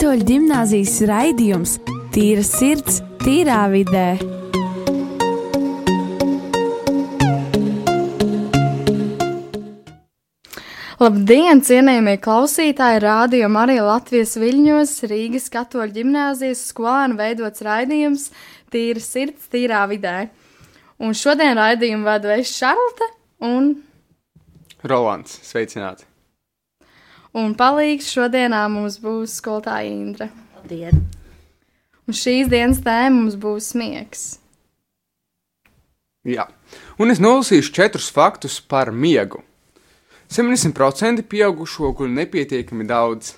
Katoļu gimnāzijas raidījums Tīra sirds, tīrā vidē. Labdien, cienījamie klausītāji! Rādījumā arī Latvijas viļņos Rīgas katoļu ģimnāzijas skolēnu veidots raidījums Tīra sirds, tīrā vidē. Un šodien raidījumu vadu es Šarlote un, Rolands, sveicināti! Un palīgs šodienā mums būs skolotāja Indra. Labdien! Un šīs dienas tēma mums būs smieks. Jā, un es nolasīšu četrus faktus par miegu. 70% pieaugušo guļ nepietiekami daudz.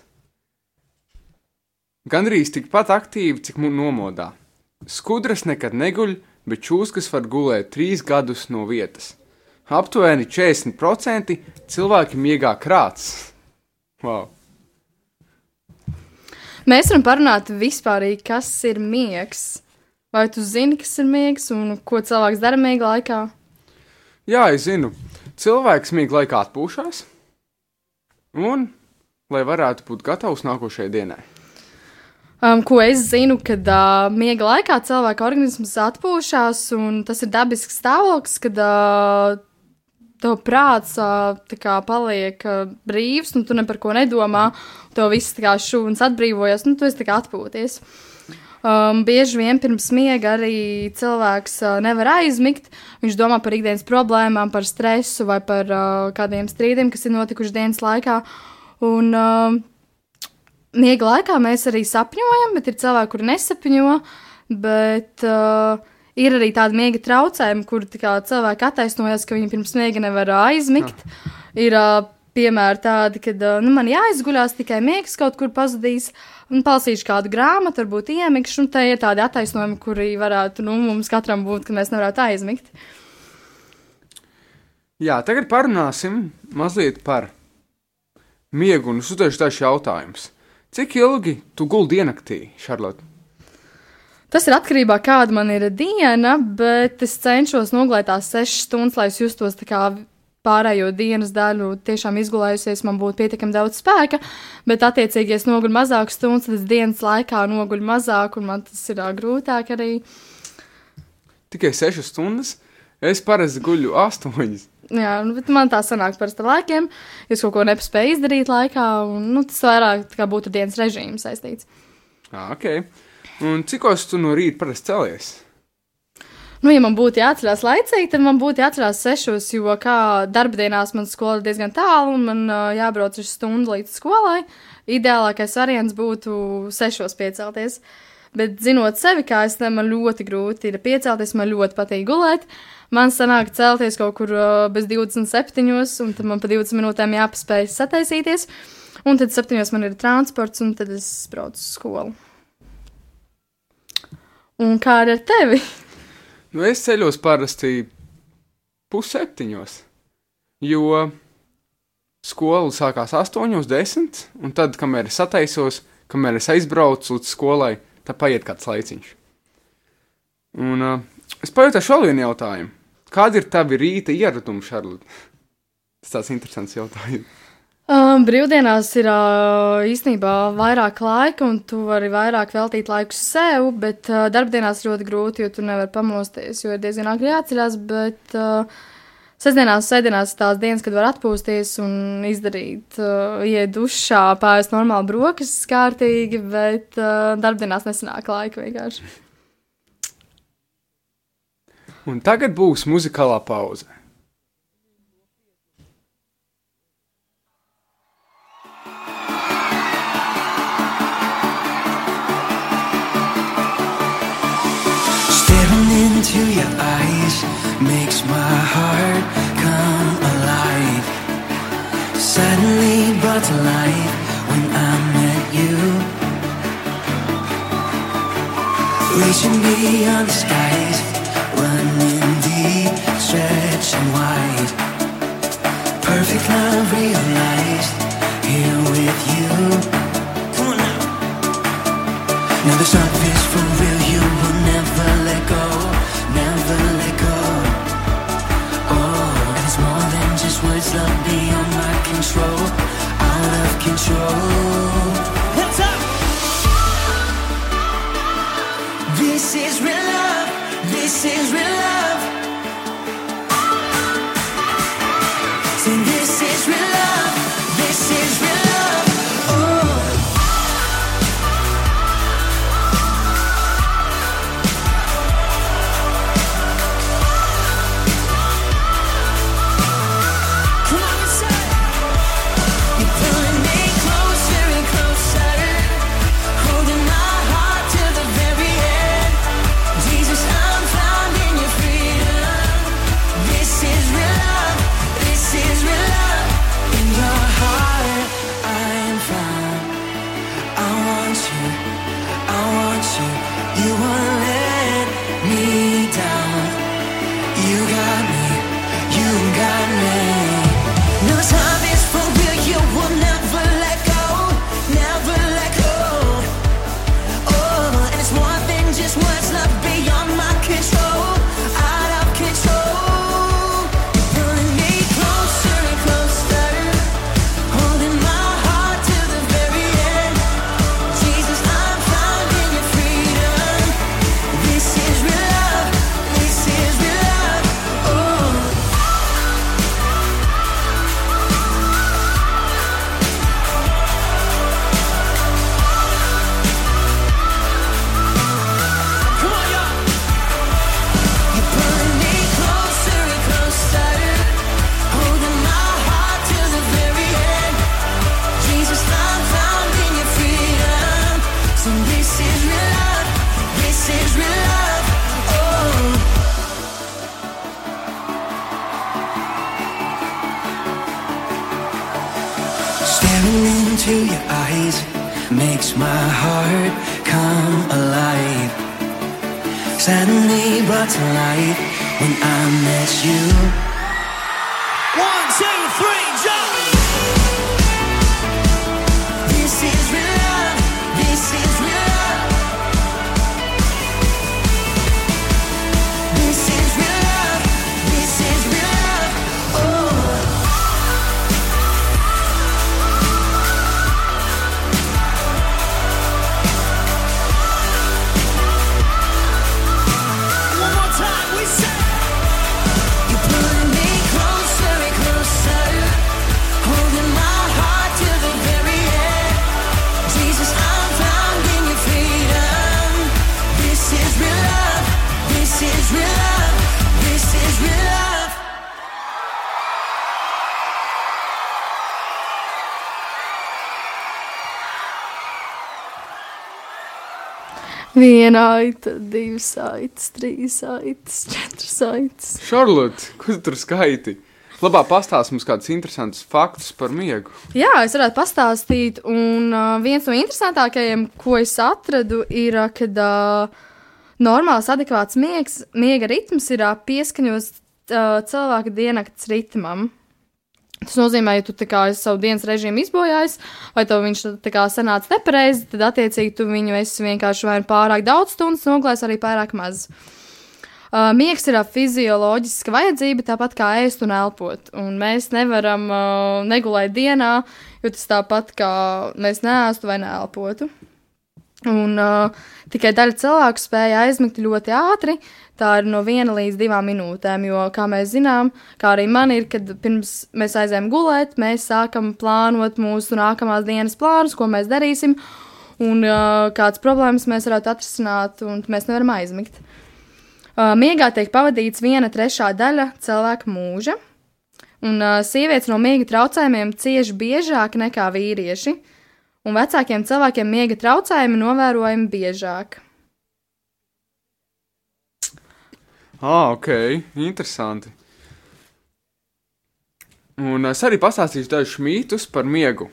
Gandrīz tikpat aktīvi, cik mu nomodā. Skudras nekad neguļ, bet čūskas var gulēt trīs gadus no vietas. Aptuveni 40% cilvēki miegā krāts. Wow. Mēs varam parunāt vispārīgi, kas ir miegs. Vai tu zini, kas ir miegs un ko cilvēks dara miega laikā? Jā, es zinu, cilvēks miega laikā atpūšas, un lai varētu būt gatavs nākošajai dienai. Um, ko es zinu, kad uh, miega laikā cilvēka organisms atpūšas, un tas ir dabisks stāvoklis, kad uh, tev prāts kā paliek brīvs, un tu ne par ko nedomā, tev viss kā šūnas atbrīvojas, un tu esi atpūties. Um, bieži vien pirms miega arī cilvēks uh, nevar aizmigt. Viņš domā par ikdienas problēmām, par stresu vai par uh, kādiem strīdiem, kas ir notikuši dienas laikā. Un, uh, miega laikā mēs arī sapņojam, bet ir cilvēki, kuri nesapņo. Bet uh, ir arī tādi miega traucējumi, kur tā kā, cilvēki attaisnojas, ka viņi pirms miega nevar aizmigt. Ir uh, piemēri tādi, ka nu, man jāizguļās, tikai miegs kaut kur pazudīs. Un palasīšu kādu grāmatu, varbūt iemigšu, un te ir tādi attaisnojumi, kuri varētu nu, mums katram būt, ka mēs nevarētu aizmigt. Jā, tagad parunāsim mazliet par miegu un es uzdošu tādus jautājumus. Cik ilgi tu guldi diennaktī, Šarlote? Tas ir atkarībā no kāda man ir diena, bet es cenšos nogulēt tās sešas stundas, lai es justos tā kā pārējo dienas daļu tiešām izgulējusies, man būtu pietiekami daudz spēka, bet attiecīgi, ja es noguļu mazāk stundas, tad es dienas laikā noguļu mazāk, un man tas ir grūtāk arī. Tikai 6 stundas. Es parasti guļu 8. Jā, nu, bet man tā sanāk parasti ar laikiem, es kaut ko nespēju izdarīt laikā, un nu, tas vairāk tā būtu dienas režīms saistīts. Ah, ok. Un cikos tu no rīta parasti celies? Nu, ja man būtu jāatcerās laicīgi, tad man būtu jāatcerās sešos, jo kā darbdienās man skola ir diezgan tālu un man uh, jābrauc uz stundu līdz skolai. Ideālākais variants būtu sešos piecelties. Bet zinot sevi, kā es tam ļoti grūti ir piecelties, man ļoti patīk gulēt. Man sanāk celties kaut kur uh, bez 27, un tad man pa 20 minūtēm jāpaspēj sataisīties. Un tad 7 man ir transports, un tad es braucu uz skolu. Un kā ar tevi? Nu, es ceļos parasti pusseptiņos, jo skola sākās astoņos, desmit, un tad, kamēr es sataisos, kamēr es aizbraucu līdz skolai, tā paiet kāds laiciņš. Un uh, es pajautāšu vēl vienu jautājumu. Kādi ir tavi rīta ieradumi, Šarlote? Tas tāds interesants jautājums. Um, brīvdienās ir uh, īstenībā vairāk laika, un tu vari vairāk veltīt laiku sev, bet uh, darbdienās ļoti grūti, jo tu nevari pamosties, jo ir diezgan agri jāceļās. Bet uh, sestdienās, sēdienās tās dienas, kad var atpūsties un izdarīt, uh, iet dušā, pāriest normāli brokastis kārtīgi, bet uh, darbdienās nesanāk laika vienkārši. Un tagad būs muzikālā pauze. Suddenly brought to life when I met you. Reaching beyond the skies, running deep, stretching wide. Perfect love realized here with you. Come on now. Now the is for real, control, You got into your eyes makes my heart come alive. Suddenly brought to life when I met you. Viena aita, divas aitas, trīs aitas, četras aitas. Šarlote, ko tu tur skaiti? Labāk pastāsti mums kādus interesantus faktus par miegu. Jā, es varētu pastāstīt, un uh, viens no interesantākajiem, ko es atradu, ir, kad uh, normāls, adekvāts miegs, miega ritms ir uh, pieskaņots uh, cilvēka diennakts ritmam. Tas nozīmē, ja tu kā savu dienas režīmu izbojājis, vai tev viņš kā sanāca nepareizi, tad attiecīgi tu viņu esi vienkārši vai nu pārāk daudz stundas noglājis, arī pārāk maz. Uh, miegs ir fizioloģiska vajadzība, tāpat kā ēst un elpot. Un mēs nevaram uh, negulēt dienā, jo tas tāpat kā mēs neēstu vai neelpotu. Un uh, tikai daļa cilvēku spēja aizmigt ļoti ātri. Tā ir no viena līdz divām minūtēm, jo, kā mēs zinām, kā arī man ir, kad pirms mēs aizējām gulēt, mēs sākam plānot mūsu nākamās dienas plānus, ko mēs darīsim, un uh, kādas problēmas mēs varētu atrisināt, un mēs nevaram aizmigt. Uh, miegā tiek pavadīts viena trešā daļa cilvēka mūža, un uh, sievietes no miega traucējumiem cieši biežāk nekā vīrieši, un vecākiem cilvēkiem miega traucējumi novērojami biežāk. Ah, ok, interesanti. Un es arī pastāstīšu dažus mītus par miegu.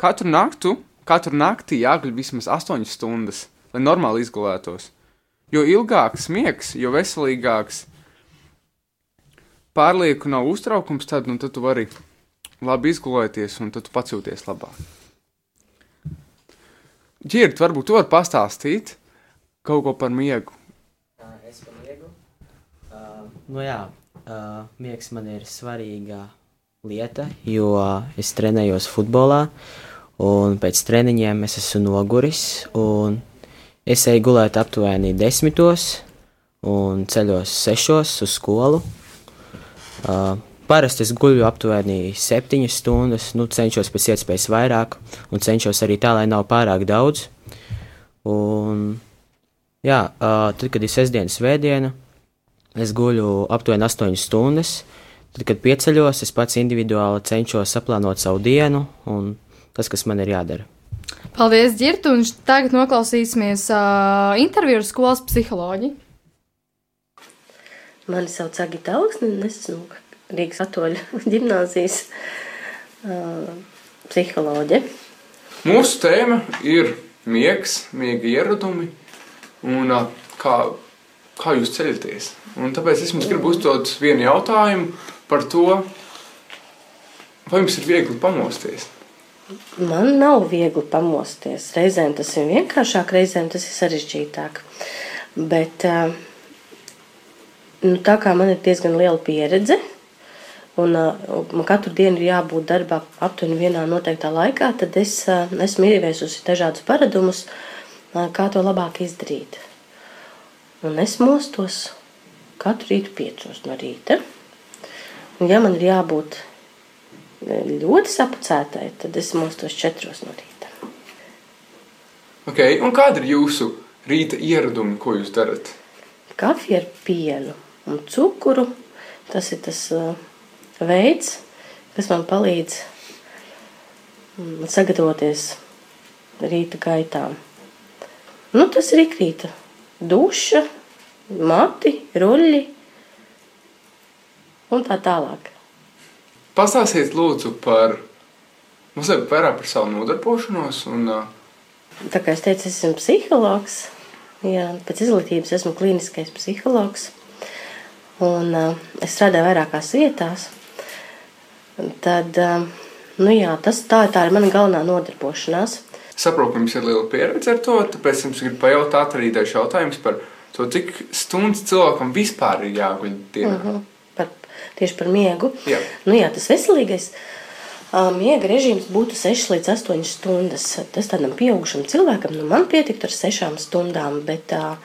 Katru naktu, katru naktī jāguļ vismaz 8 stundas, lai normāli izgulētos. Jo ilgāks miegs, jo veselīgāks. Pārlieku nav uztraukums, tad, nu, tad tu vari labi izgulēties, un tad tu pats jūties labāk. Ģirt, varbūt tu vari pastāstīt kaut ko par miegu. Es par miegu. Uh, nu jā, uh, miegs man ir svarīga lieta, jo es trenējos futbolā, un pēc treniņiem es esmu noguris, un Es eju gulēt aptuveni desmitos un ceļos sešos uz skolu. Uh, parasti es guļu aptuveni septiņas stundas, nu cenšos pēc iespējas vairāk un cenšos arī tā, lai nav pārāk daudz. Un, jā, tad, kad ir sestdienas vēdiena, es guļu aptuveni 8 stundas. Tad, kad pieceļos, es pats individuāli cenšos saplānot savu dienu un tas, kas man ir jādara. Paldies, Girta, un tagad noklausīsimies uh, interviju ar skolas psiholoģiju. Mani sauc Agita Augsne, un es esmu Rīgas katoļu ģimnāzijas uh, psiholoģe. Mūsu tēma ir miegs, miega ieradumi un uh, kā, kā jūs ceļaties. Un tāpēc es jums gribu uzdot vienu jautājumu par to, vai jums ir viegli pamosties. Man nav viegli pamosties. Reizēm tas ir vienkāršāk, reizēm tas ir sarežģītāk. Bet uh, nu, tā kā man ir diezgan liela pieredze, un uh, man katru dienu ir jābūt darbā aptuveni vienā noteiktā laikā, tad es uh, esmu ieviesusi dažādus paradumus, kā to labāk izdarīt. Un es mostos katru rītu piecos no rīta. Un, ja man ir jābūt ļoti sapucētai, tad es mostos četros no rīta. Okay, un kāda ir jūsu rīta ieradumi, ko jūs darat? Kafija ar pienu un cukuru. Tas ir tas uh, veids, kas man palīdz um, sagatavoties rīta gaitām. Nu, tas ir ikrīta duša, mati, ruļļi un tā tālāk. Pastāstiet lūdzu par mazliet vairāk par savu nodarbošanos. Un, uh, Tā kā es teicu, es esmu psihologs. Jā, pēc izglītības esmu klīniskais psihologs. Un, uh, es strādāju vairākās vietās. Tad, uh, nu jā, tas tā, tā ir mana galvenā nodarbošanās. saprotu, ka jums ir liela pieredze ar to, tāpēc jums gribu pajautāt arī dažus jautājumus par to, cik stundas cilvēkam vispār ir jāguļ dienā. Uh -huh. par, tieši par miegu. Jā. Nu, jā, tas veselīgais ā, miega režīms būtu 6 līdz 8 stundas. Tas tādam pieaugušam cilvēkam, nu, man pietiktu ar 6 stundām, bet tā,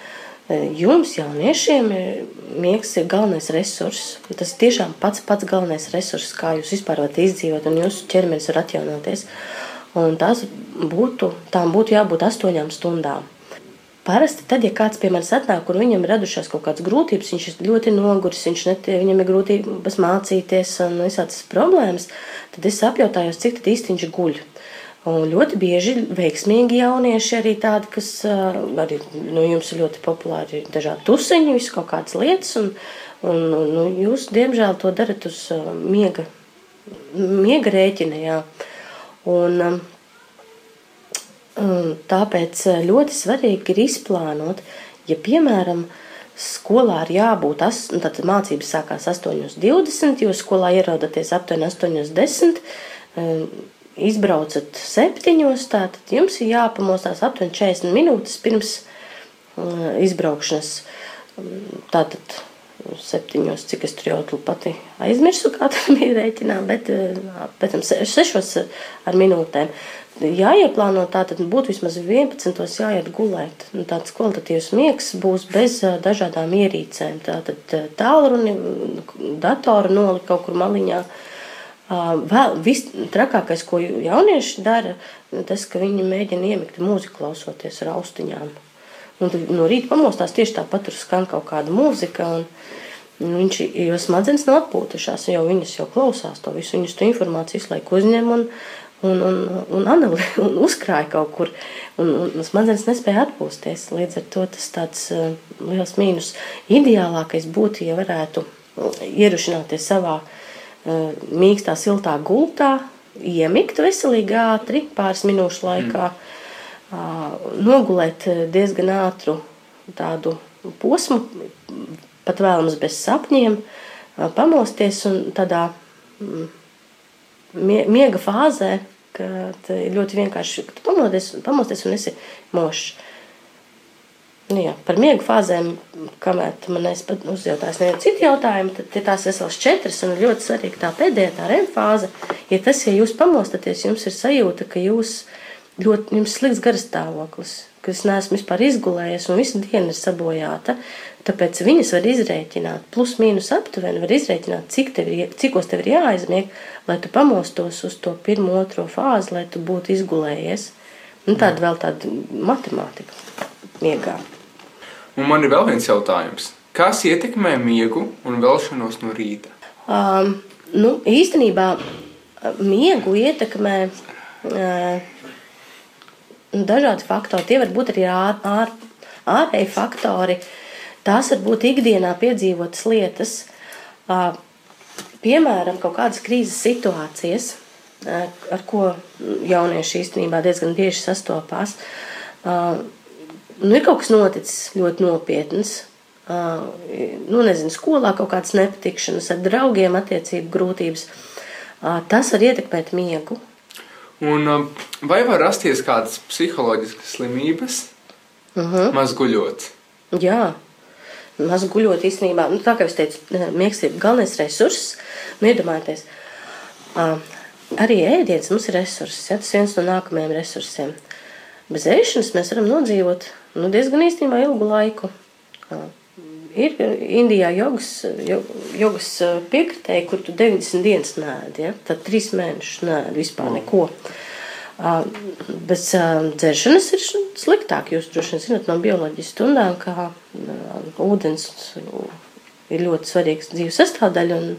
jums, jauniešiem, ir- miegs ir galvenais resurss. Tas ir tiešām pats pats galvenais resurss, kā jūs vispār varat izdzīvot, un jūsu ķermenis var atjaunoties. Un tās būtu, tām būtu jābūt 8 stundām. Parasti tad, ja kāds pie manis atnāk, kur viņam ir radušās kaut kādas grūtības, viņš ir ļoti noguris, viņš netie, viņam ir grūtības mācīties un visādas problēmas, tad es apjautājos, cik tad īsti viņš guļ. Un ļoti bieži veiksmīgi jaunieši arī tādi, kas ā, arī nu, jums ir ļoti populāri, ir dažādi tuseņi, visu kaut kādas lietas, un, un, un nu, jūs, diemžēl, to darat uz ā, miega, miega rēķina, jā. Un, um, un tāpēc eh, ļoti svarīgi ir izplānot, ja, piemēram, skolā ir jābūt, as- nu, tad mācības sākās 8.20, jūs skolā ierodaties aptuveni 8.10, um, izbraucat 7. tātad jums ir jāpamostās aptuveni 40 minūtes pirms uh, izbraukšanas. Tātad septiņos, cik es tur jau tur pati aizmirsu, kā tas bija rēķinā, bet pēc tam se- sešos ar minūtēm. Jāieplāno tā, tad būtu vismaz 11. jāiet gulēt. Nu, tāds kvalitatīvs miegs būs bez dažādām ierīcēm. Tātad tālruni, datoru nolikt kaut kur maliņā. Ā, Vēl viss trakākais, ko jaunieši dara, tas, ka viņi mēģina iemigt mūziku klausoties ar austiņām. Un tad no rīta pamostās tieši tāpat, tur skan kaut kāda mūzika. Un, viņš, jo smadzenes nav atpūtušās, jau viņas jau klausās to visu. Viņas to informāciju visu laiku uzņem un, un, un, un, anali, un uzkrāja kaut kur. Un, un smadzenes nespēja atpūsties. Līdz ar to tas tāds uh, liels mīnus. Ideālākais būtu, ja varētu uh, ierušināties savā uh, mīkstā, siltā gultā, iemigt veselīgi ātri, pāris minūšu laikā. Mm nogulēt eh, diezgan ātru tādu posmu, pat vēlams bez sapņiem, pamosties un tādā mm, mie- miega fāzē, kad ļoti vienkārši pamosties, pamosties un esi mošs. Nu, jā, par miega fāzēm, kamēr man pat uzjautājis nevienu citu jautājumu, tad ir tās veselas četras un ļoti svarīga tā pēdējā, tā REM fāze. Ja tas, ja jūs pamostaties, jums ir sajūta, ka jūs ļoti, jums slikts garas stāvoklis, ka es neesmu vispār izgulējies un visa diena ir sabojāta. Tāpēc viņas var izrēķināt, plus mīnus aptuveni, var izrēķināt, cik tev ir, cikos tev ir jāaizmieg, lai tu pamostos uz to pirmo, otro fāzi, lai tu būtu izgulējies. Nu, tāda vēl tāda matemātika miegā. Un man ir vēl viens jautājums. Kas ietekmē miegu un velšanos no rīta? Um, nu, īstenībā uh, miegu ietekmē uh, dažādi faktori. Tie var būt arī ār, ār, ārēji faktori. Tās var būt ikdienā piedzīvotas lietas, uh, piemēram, kaut kādas krīzes situācijas, uh, ar ko jaunieši īstenībā diezgan bieži sastopās. Uh, nu, ir kaut kas noticis ļoti nopietns. Uh, nu, nezinu, skolā kaut kādas nepatikšanas, ar draugiem, attiecību grūtības. Uh, tas var ietekmēt miegu. Un, um, vai var rasties kādas psiholoģiskas slimības, Uh -huh. maz guļot? Jā, maz guļot īstenībā. Nu, tā kā es teicu, miegs ir galvenais resurss. Nu, iedomājieties, uh, arī ēdiens mums ir resurss. Ja? Tas viens no nākamajiem resursiem. Bez ēšanas mēs varam nodzīvot nu, diezgan īstenībā ilgu laiku. Ir Indijā jogas, jo- jogas piekritēji, kur tu 90 dienas nēdi, ja? tad 3 mēnešus nēdi vispār neko. Bez dzeršanas ir sliktāk. Jūs droši vien zināt no bioloģijas stundām, ka ūdens ir ļoti svarīgs dzīves sastāvdaļa un,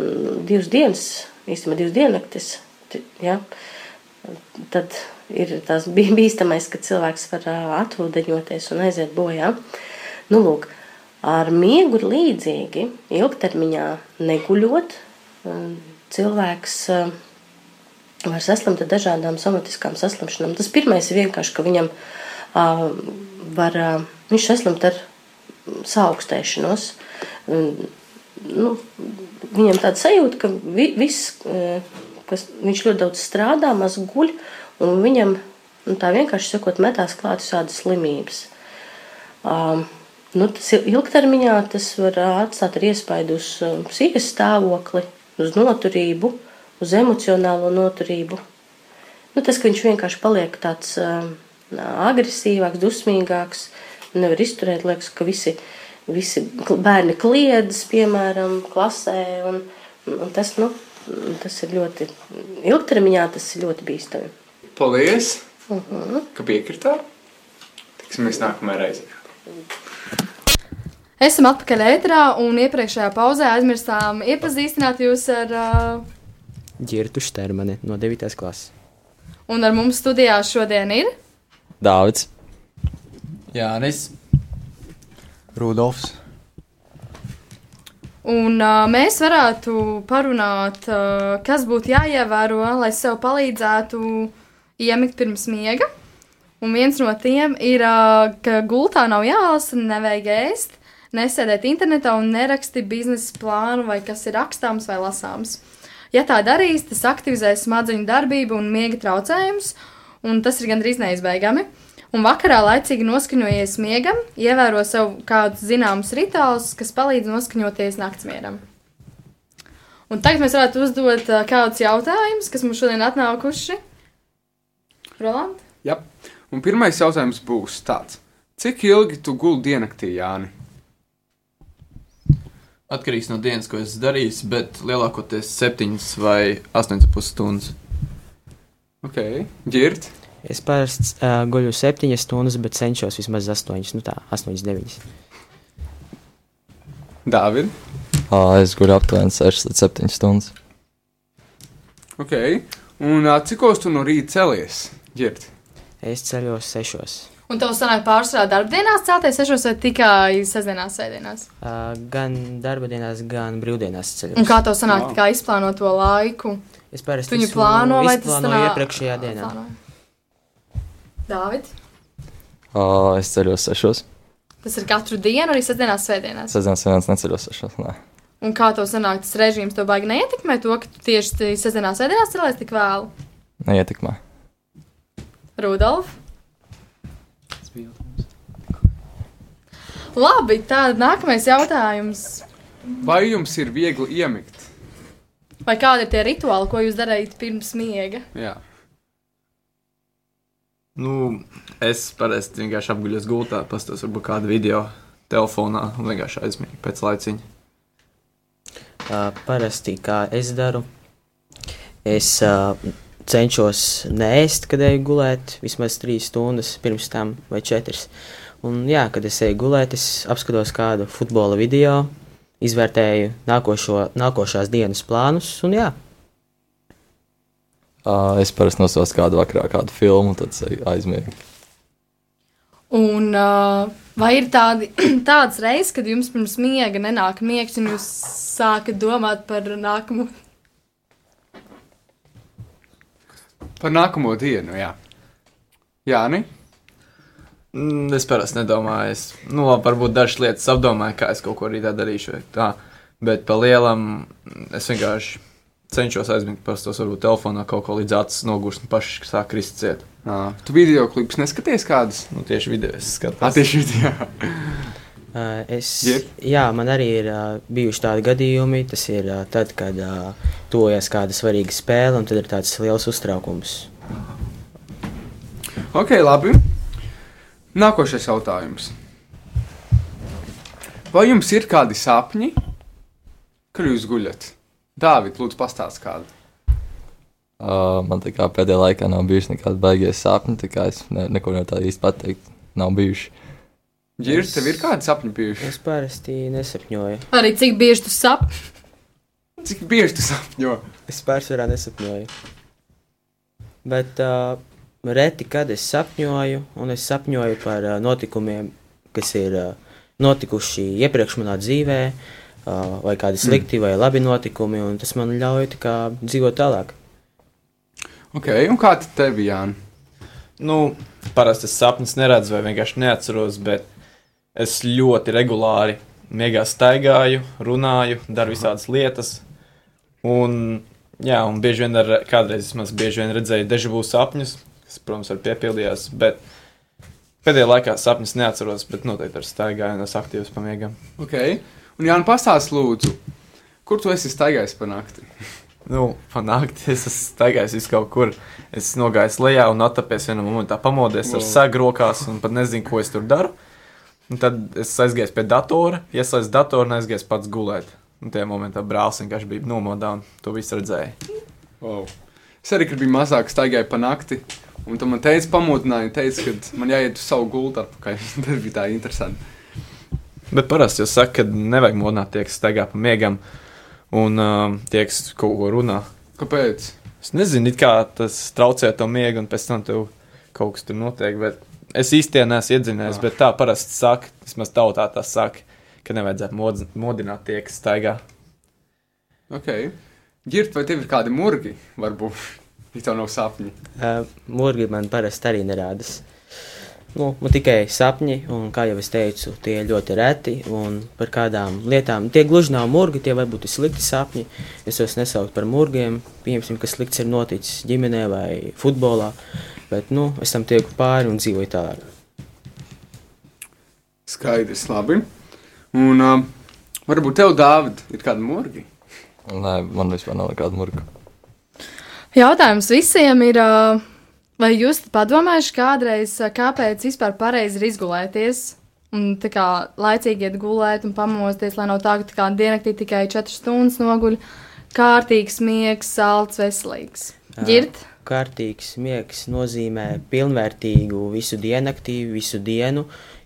un divas dienas, īstenībā divas diennaktis. ti- Ja, tad ir tas bīstamais, ka cilvēks var ā, atūdeņoties un aiziet bojā. Nu, lūk, ar miegu ir līdzīgi. Ilgtermiņā neguļot, cilvēks var saslimt ar dažādām somatiskām saslimšanām. Tas pirmais ir vienkārši, ka viņam var, viņš saslimt ar saaugstēšanos. Nu, viņam tāda sajūta, ka vi, viss, kas viņš ļoti daudz strādā, maz guļ, un viņam nu, tā vienkārši sakot, metās klāt visādas slimības. Um, nu, tas il- ilgtermiņā tas var ā, atstāt arī iespaidu uz uh, psihiskā stāvokli, uz noturību, uz emocionālo noturību. Nu, tas, ka viņš vienkārši paliek tāds um, agresīvāks, dusmīgāks, nevar izturēt, liekas, ka visi, visi bērni kliedz, piemēram, klasē. Un, un tas, nu, tas ir ļoti ilgtermiņā, tas ir ļoti bīstami. Paldies, Uh -huh. ka piekritāt. Tiksimies nākamajā reizē. Esam atpakaļ ēterā, un iepriekšējā pauzē aizmirstām iepazīstināt jūs ar, uh, Girtu Štermani no 9. klases. un ar mums studijā šodien ir. Dāvids. Jānis. Rudolfs. Un uh, mēs varētu parunāt, uh, kas būtu jāievēro, lai sev palīdzētu iemigt pirms miega. Un viens no tiem ir, ka gultā nav jālasa, nevajag ēst, nesēdēt internetā un neraksti biznesa plānu vai kas ir rakstāms vai lasāms. Ja tā darīs, tas aktivizēs smadzeņu darbību un miega traucējumus, un tas ir gandrīz neizbēgami. Un vakarā laicīgi noskaņojies miegam, ievēro sev kādus zināmus rituālus, kas palīdz noskaņoties naktsmieram. Un tagad mēs varētu uzdot kādus jautājumus, kas mums šodien atnākuši. Roland? Jā. Un pirmais jautājums būs tāds. Cik ilgi tu guldi diennaktī, Jāni? Atkarīgs no dienas, ko es darīju, bet lielākoties 7 vai 8,5 stundas. Ok, ģirt. Es parasti uh, guļu 7 stundas, bet cenšos vismaz 8, nu tā, 8, 9. Dāvid. Ā, es guļu aptuveni 6 līdz 7 stundas. Ok. Un ā, cikos tu no rīta celies? Ģirt. Es ceļos 6. Un tev sanāk pārsvarā darbdienās celties sešos vai tikai sestdienās, sēdienās? Uh, gan darba dienās, gan brīvdienās ceļos. Un kā tev sanāk Wow. wow. izplānot to laiku? Es parasti Tu viņu plāno vai tas sanāk? iepriekšējā dienā. Plānoji. Dāvid, Ā, es ceļos 6. tas ir katru dienu, arī sestdienās, svētdienās. Sestdienas viens neceļos 6. Nē. Un kā tev sanāk, tas režīms tev baigi neietekmē to, ka tu tieši sestdienās, svētdienās celies tik vēlu? Neietekmē. Rudolf? Labi, tad nākamais jautājums. Vai jums ir viegli iemigt? Vai kādi ir tie rituāli, ko jūs darījat pirms miega? Jā. Nu, es parasti vienkārši apguļos gultā, pastos varbūt kādu video telefonā un vienkārši aizmīgu pēc laiciņa. Uh, parasti, kā es daru, es uh, cenšos neēst, kad eju gulēt, vismaz trīs stundas pirms tam vai četras. Un, jā, kad es eju gulēt, es apskatos kādu futbola video, izvērtēju nākošo, nākošās dienas plānus, un jā, es parasti nosos kādu vakarā, kādu filmu, tad aizmiegu. Un uh, vai ir tādi, tāds reizes, kad jums pirms miega nenāk miegs, un jūs sākat domāt par nākamo? Par nākamo dienu, jā. Jā, ne? Mm, Es parasti nedomāju, es, nu, labi, varbūt dažas lietas apdomāju, kā es kaut ko rītā darīšu, tā, bet pa lielam es vienkārši cenšos aizmigt, pastos varbūt telefonā kaut ko līdz acis nogurst un paši sāk krist ciet. Ā, Tu video klipus neskaties kādus? Nu, tieši video es skatos. Ā, tieši video. Uh, es, Jep. jā, man arī ir uh, bijuši tādi gadījumi. Tas ir uh, tad, kad uh, tojas kāda svarīga spēle, un tad ir tāds liels uztraukums. Ok, labi. Nākošais jautājums. Vai jums ir kādi sapņi, kur jūs guļat? Dāvid, lūdzu, pastāst kādu. Uh, man tā kā pēdējā laikā nav bijuši nekādi baigies sapņi, tā kā es ne, neko nevaru tā īsti pateikt. Nav bijuši. Girs, Es- tev ir kādi sapņi bijuši? Es parasti nesapņoju. Arī cik bieži tu sap? Cik bieži tu sapņo? Es pārsvarā nesapņoju. Bet uh, reti, kad es sapņoju, un es sapņoju par uh, notikumiem, kas ir uh, notikuši iepriekš manā dzīvē, uh, vai kādi slikti vai labi notikumi, un tas man ļauj kā dzīvot tālāk. Ok, un kā tev, Jāni? Nu, parasti es sapņus neredzu vai vienkārši neatceros, bet es ļoti regulāri miegā staigāju, runāju, daru visādas lietas. Un, jā, un bieži vien ar, kādreiz es bieži vien redzēju dežavu sapņus, kas, protams, arī piepildījās, bet pēdējā laikā sapņus neatceros, bet noteikti ar staigāju un es aktīvs pamiegam. Ok, un Jāni, pastāst lūdzu, kur tu esi staigājis pa nakti? Nu, panākt, es esmu staigājis vis kaut kur. Es nogāju lejā un attapies vienā momentā, pamodies wow. ar sēgu rokās un pat nezinu, ko es tur daru. Un tad es aizgāju pie datora, ieslēdzu datoru un aizgāju pats gulēt. Un tajā momentā brālis vienkārši bija nomodā un to visu redzēja. Wow. Es arī, biju mazāk, staigāju pa nakti, un tu man teici, pamodināji, teici, ka man jāiet uz savu gultu atpakaļ. Tas bija tā interesanti. Bet parasti jau saka, ka nevajag modināt tie, kas staigā pa miegam un um, tie, kas kaut ko runā. Kāpēc? Es nezinu, kā tas traucē to miegu, un pēc tam tev kaut kas tur notiek. Bet es īstenībā neesmu iedzinies, bet tā parasti saka, vismaz tautā tā saka, ka nevajadzētu modz- modināt tie, kas staigā. Ok. Girt, vai tev ir kādi murgi? Varbūt. Ja tev nav sapņi. Uh, Mūrgi man parasti arī nerādas. Nu, man tikai sapņi, un, kā jau es teicu, tie ir ļoti reti. Un par kādām lietām, tie gluži nav mūrgi, tie varbūt ir slikti sapņi. Es tos nesauktu par mūrgiem. Pieņemsim, kas slikts ir noticis ģimenē vai futbolā. Bet, nu, es tam tieku pāri un dzīvoju tālāk. Skaidrs, labi. Un um, varbūt tev, Dāvid, ir kādi murgi? Nē, man vispār nav nekāda murga. Jautājums visiem ir, ā, vai jūs padomājuši kādreiz, kāpēc vispār pareizi ir izgulēties? Un tā kā laicīgi iet gulēt un pamosties, lai nav tā, ka tā kā diennaktī tikai 4 stundas noguļ. Kārtīgs miegs, salds, veselīgs. Girt? Kārtīgs miegs nozīmē pilnvērtīgu visu diennakti, visu dienu,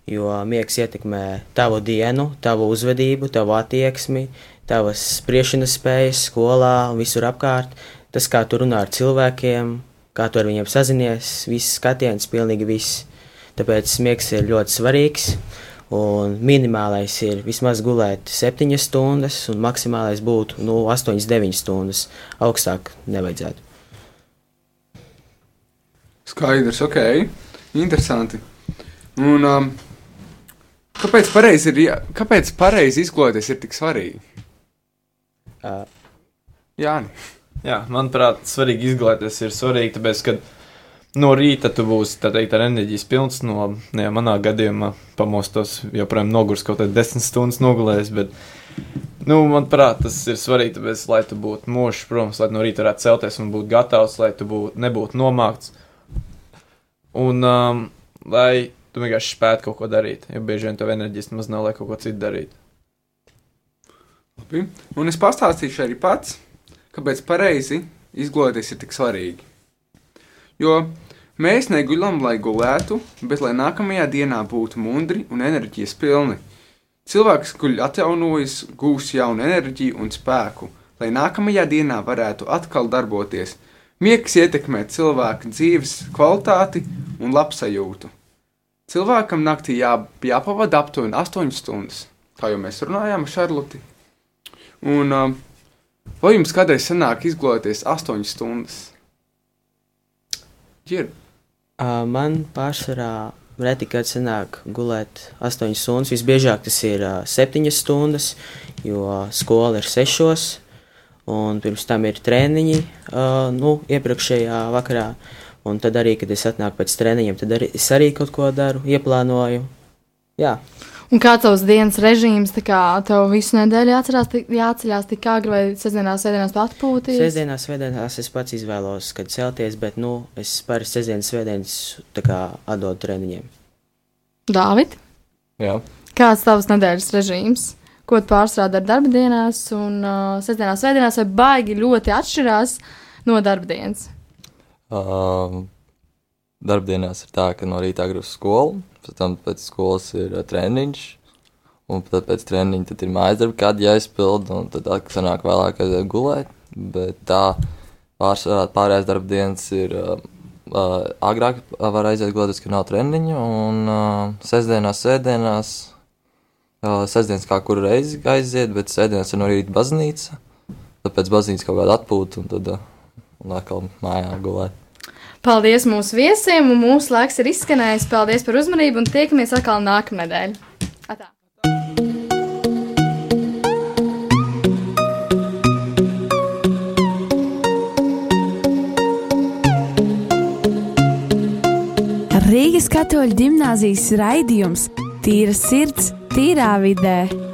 jo miegs ietekmē tavu dienu, tavu uzvedību, tavu attieksmi, tavas spriešanas spējas skolā un visur apkārt. Tas, kā tu runā ar cilvēkiem, kā tu ar viņiem sazinies, viss skatiens, pilnīgi viss. Tāpēc miegs ir ļoti svarīgs. Un minimālais ir vismaz gulēt 7 stundas, un maksimālais būtu nu, 8, 9 stundas. Augstāk nevajadzētu. Skaidrs, ok. Interesanti. Un um, kāpēc pareizi ir, kāpēc pareizi izgloties ir tik svarīgi? Uh, Jā, Jā, manuprāt, svarīgi izglītoties ir svarīgi, tāpēc, ka no rīta tu būsi teikt, ar enerģijas pilns. No, ne, jau manā gadījumā pamostos joprojām nogurs kaut kādā desmit stundas nogulējis. Bet, nu, manuprāt, tas ir svarīgi, tāpēc, lai tu būtu mošs, protams, lai no rīta varētu celties un būt gatavs, lai tu būtu, nebūtu nomākts. Un um, lai tu vienkārši spētu kaut ko darīt, jo bieži vien tev enerģijas maz nav, lai kaut ko citu darītu. Labi. Un es pastāstīšu arī pats, kāpēc pareizi izglītoties ir tik svarīgi. Jo mēs neguļam, lai gulētu, bet lai nākamajā dienā būtu mundri un enerģijas pilni. Cilvēks guļ atjaunojas, gūs jaunu enerģiju un spēku, lai nākamajā dienā varētu atkal darboties. Miegs ietekmē cilvēka dzīves kvalitāti un labsajūtu. Cilvēkam naktī jā, jāpavada aptuveni 8 stundas, kā jau mēs runājām ar Šarloti. Un, uh, vai jums kādreiz sanāk izglītoties 8 stundas? Ir. Uh, man pārsvarā reti, kad sanāk gulēt 8 stundas. Visbiežāk tas ir uh, 7 stundas, jo skola ir 6. Un pirms tam ir treniņi, uh, nu, iepriekšējā vakarā. Un tad arī, kad es atnāku pēc treniņiem, tad arī es arī kaut ko daru, ieplānoju. Jā, Un kā tavs dienas režīms, tā kā tev visu nedēļu jāatcerās, jāceļās tik agri vai sestdienās, sēdienās tu atpūties? Sēdesdienās, svētdienās es pats izvēlos, kad celties, bet nu, es parasti sestdienas, svētdienas tā kā atdodu treniņiem. Dāvid, Jā. kāds tavs nedēļas režīms? Ko tu pārstrādā ar darba dienās un uh, sestdienās, svētdienās vai baigi ļoti atšķirās no darba dienas? Um, Darbdienās ir tā, ka no rīta agrāk uz skolu, pēc tam pēc skolas ir uh, treniņš, un tad pēc treniņa tad ir mājas darbi, kādi jāizpild, un tad atkal sanāk vēlāk aiziet gulēt. Bet tā pārsvarā pārējās darba dienas ir uh, uh, agrāk var aiziet gulēt, kad nav treniņa, un uh, sestdienās, sēdienās, uh, sestdienas kā kuru reizi aiziet, bet sēdienās ir no rīta baznīca, tad pēc baznīcas kaut kāda atpūta, un tad uh, un atkal mājā gulēt. Paldies mūsu viesiem, un mūsu laiks ir izskanējis. Paldies par uzmanību, un tiekamies atkal nākamnedēļ. Atā. Rīgas katoļu gimnāzijas raidījums Tīra sirds, tīrā vidē.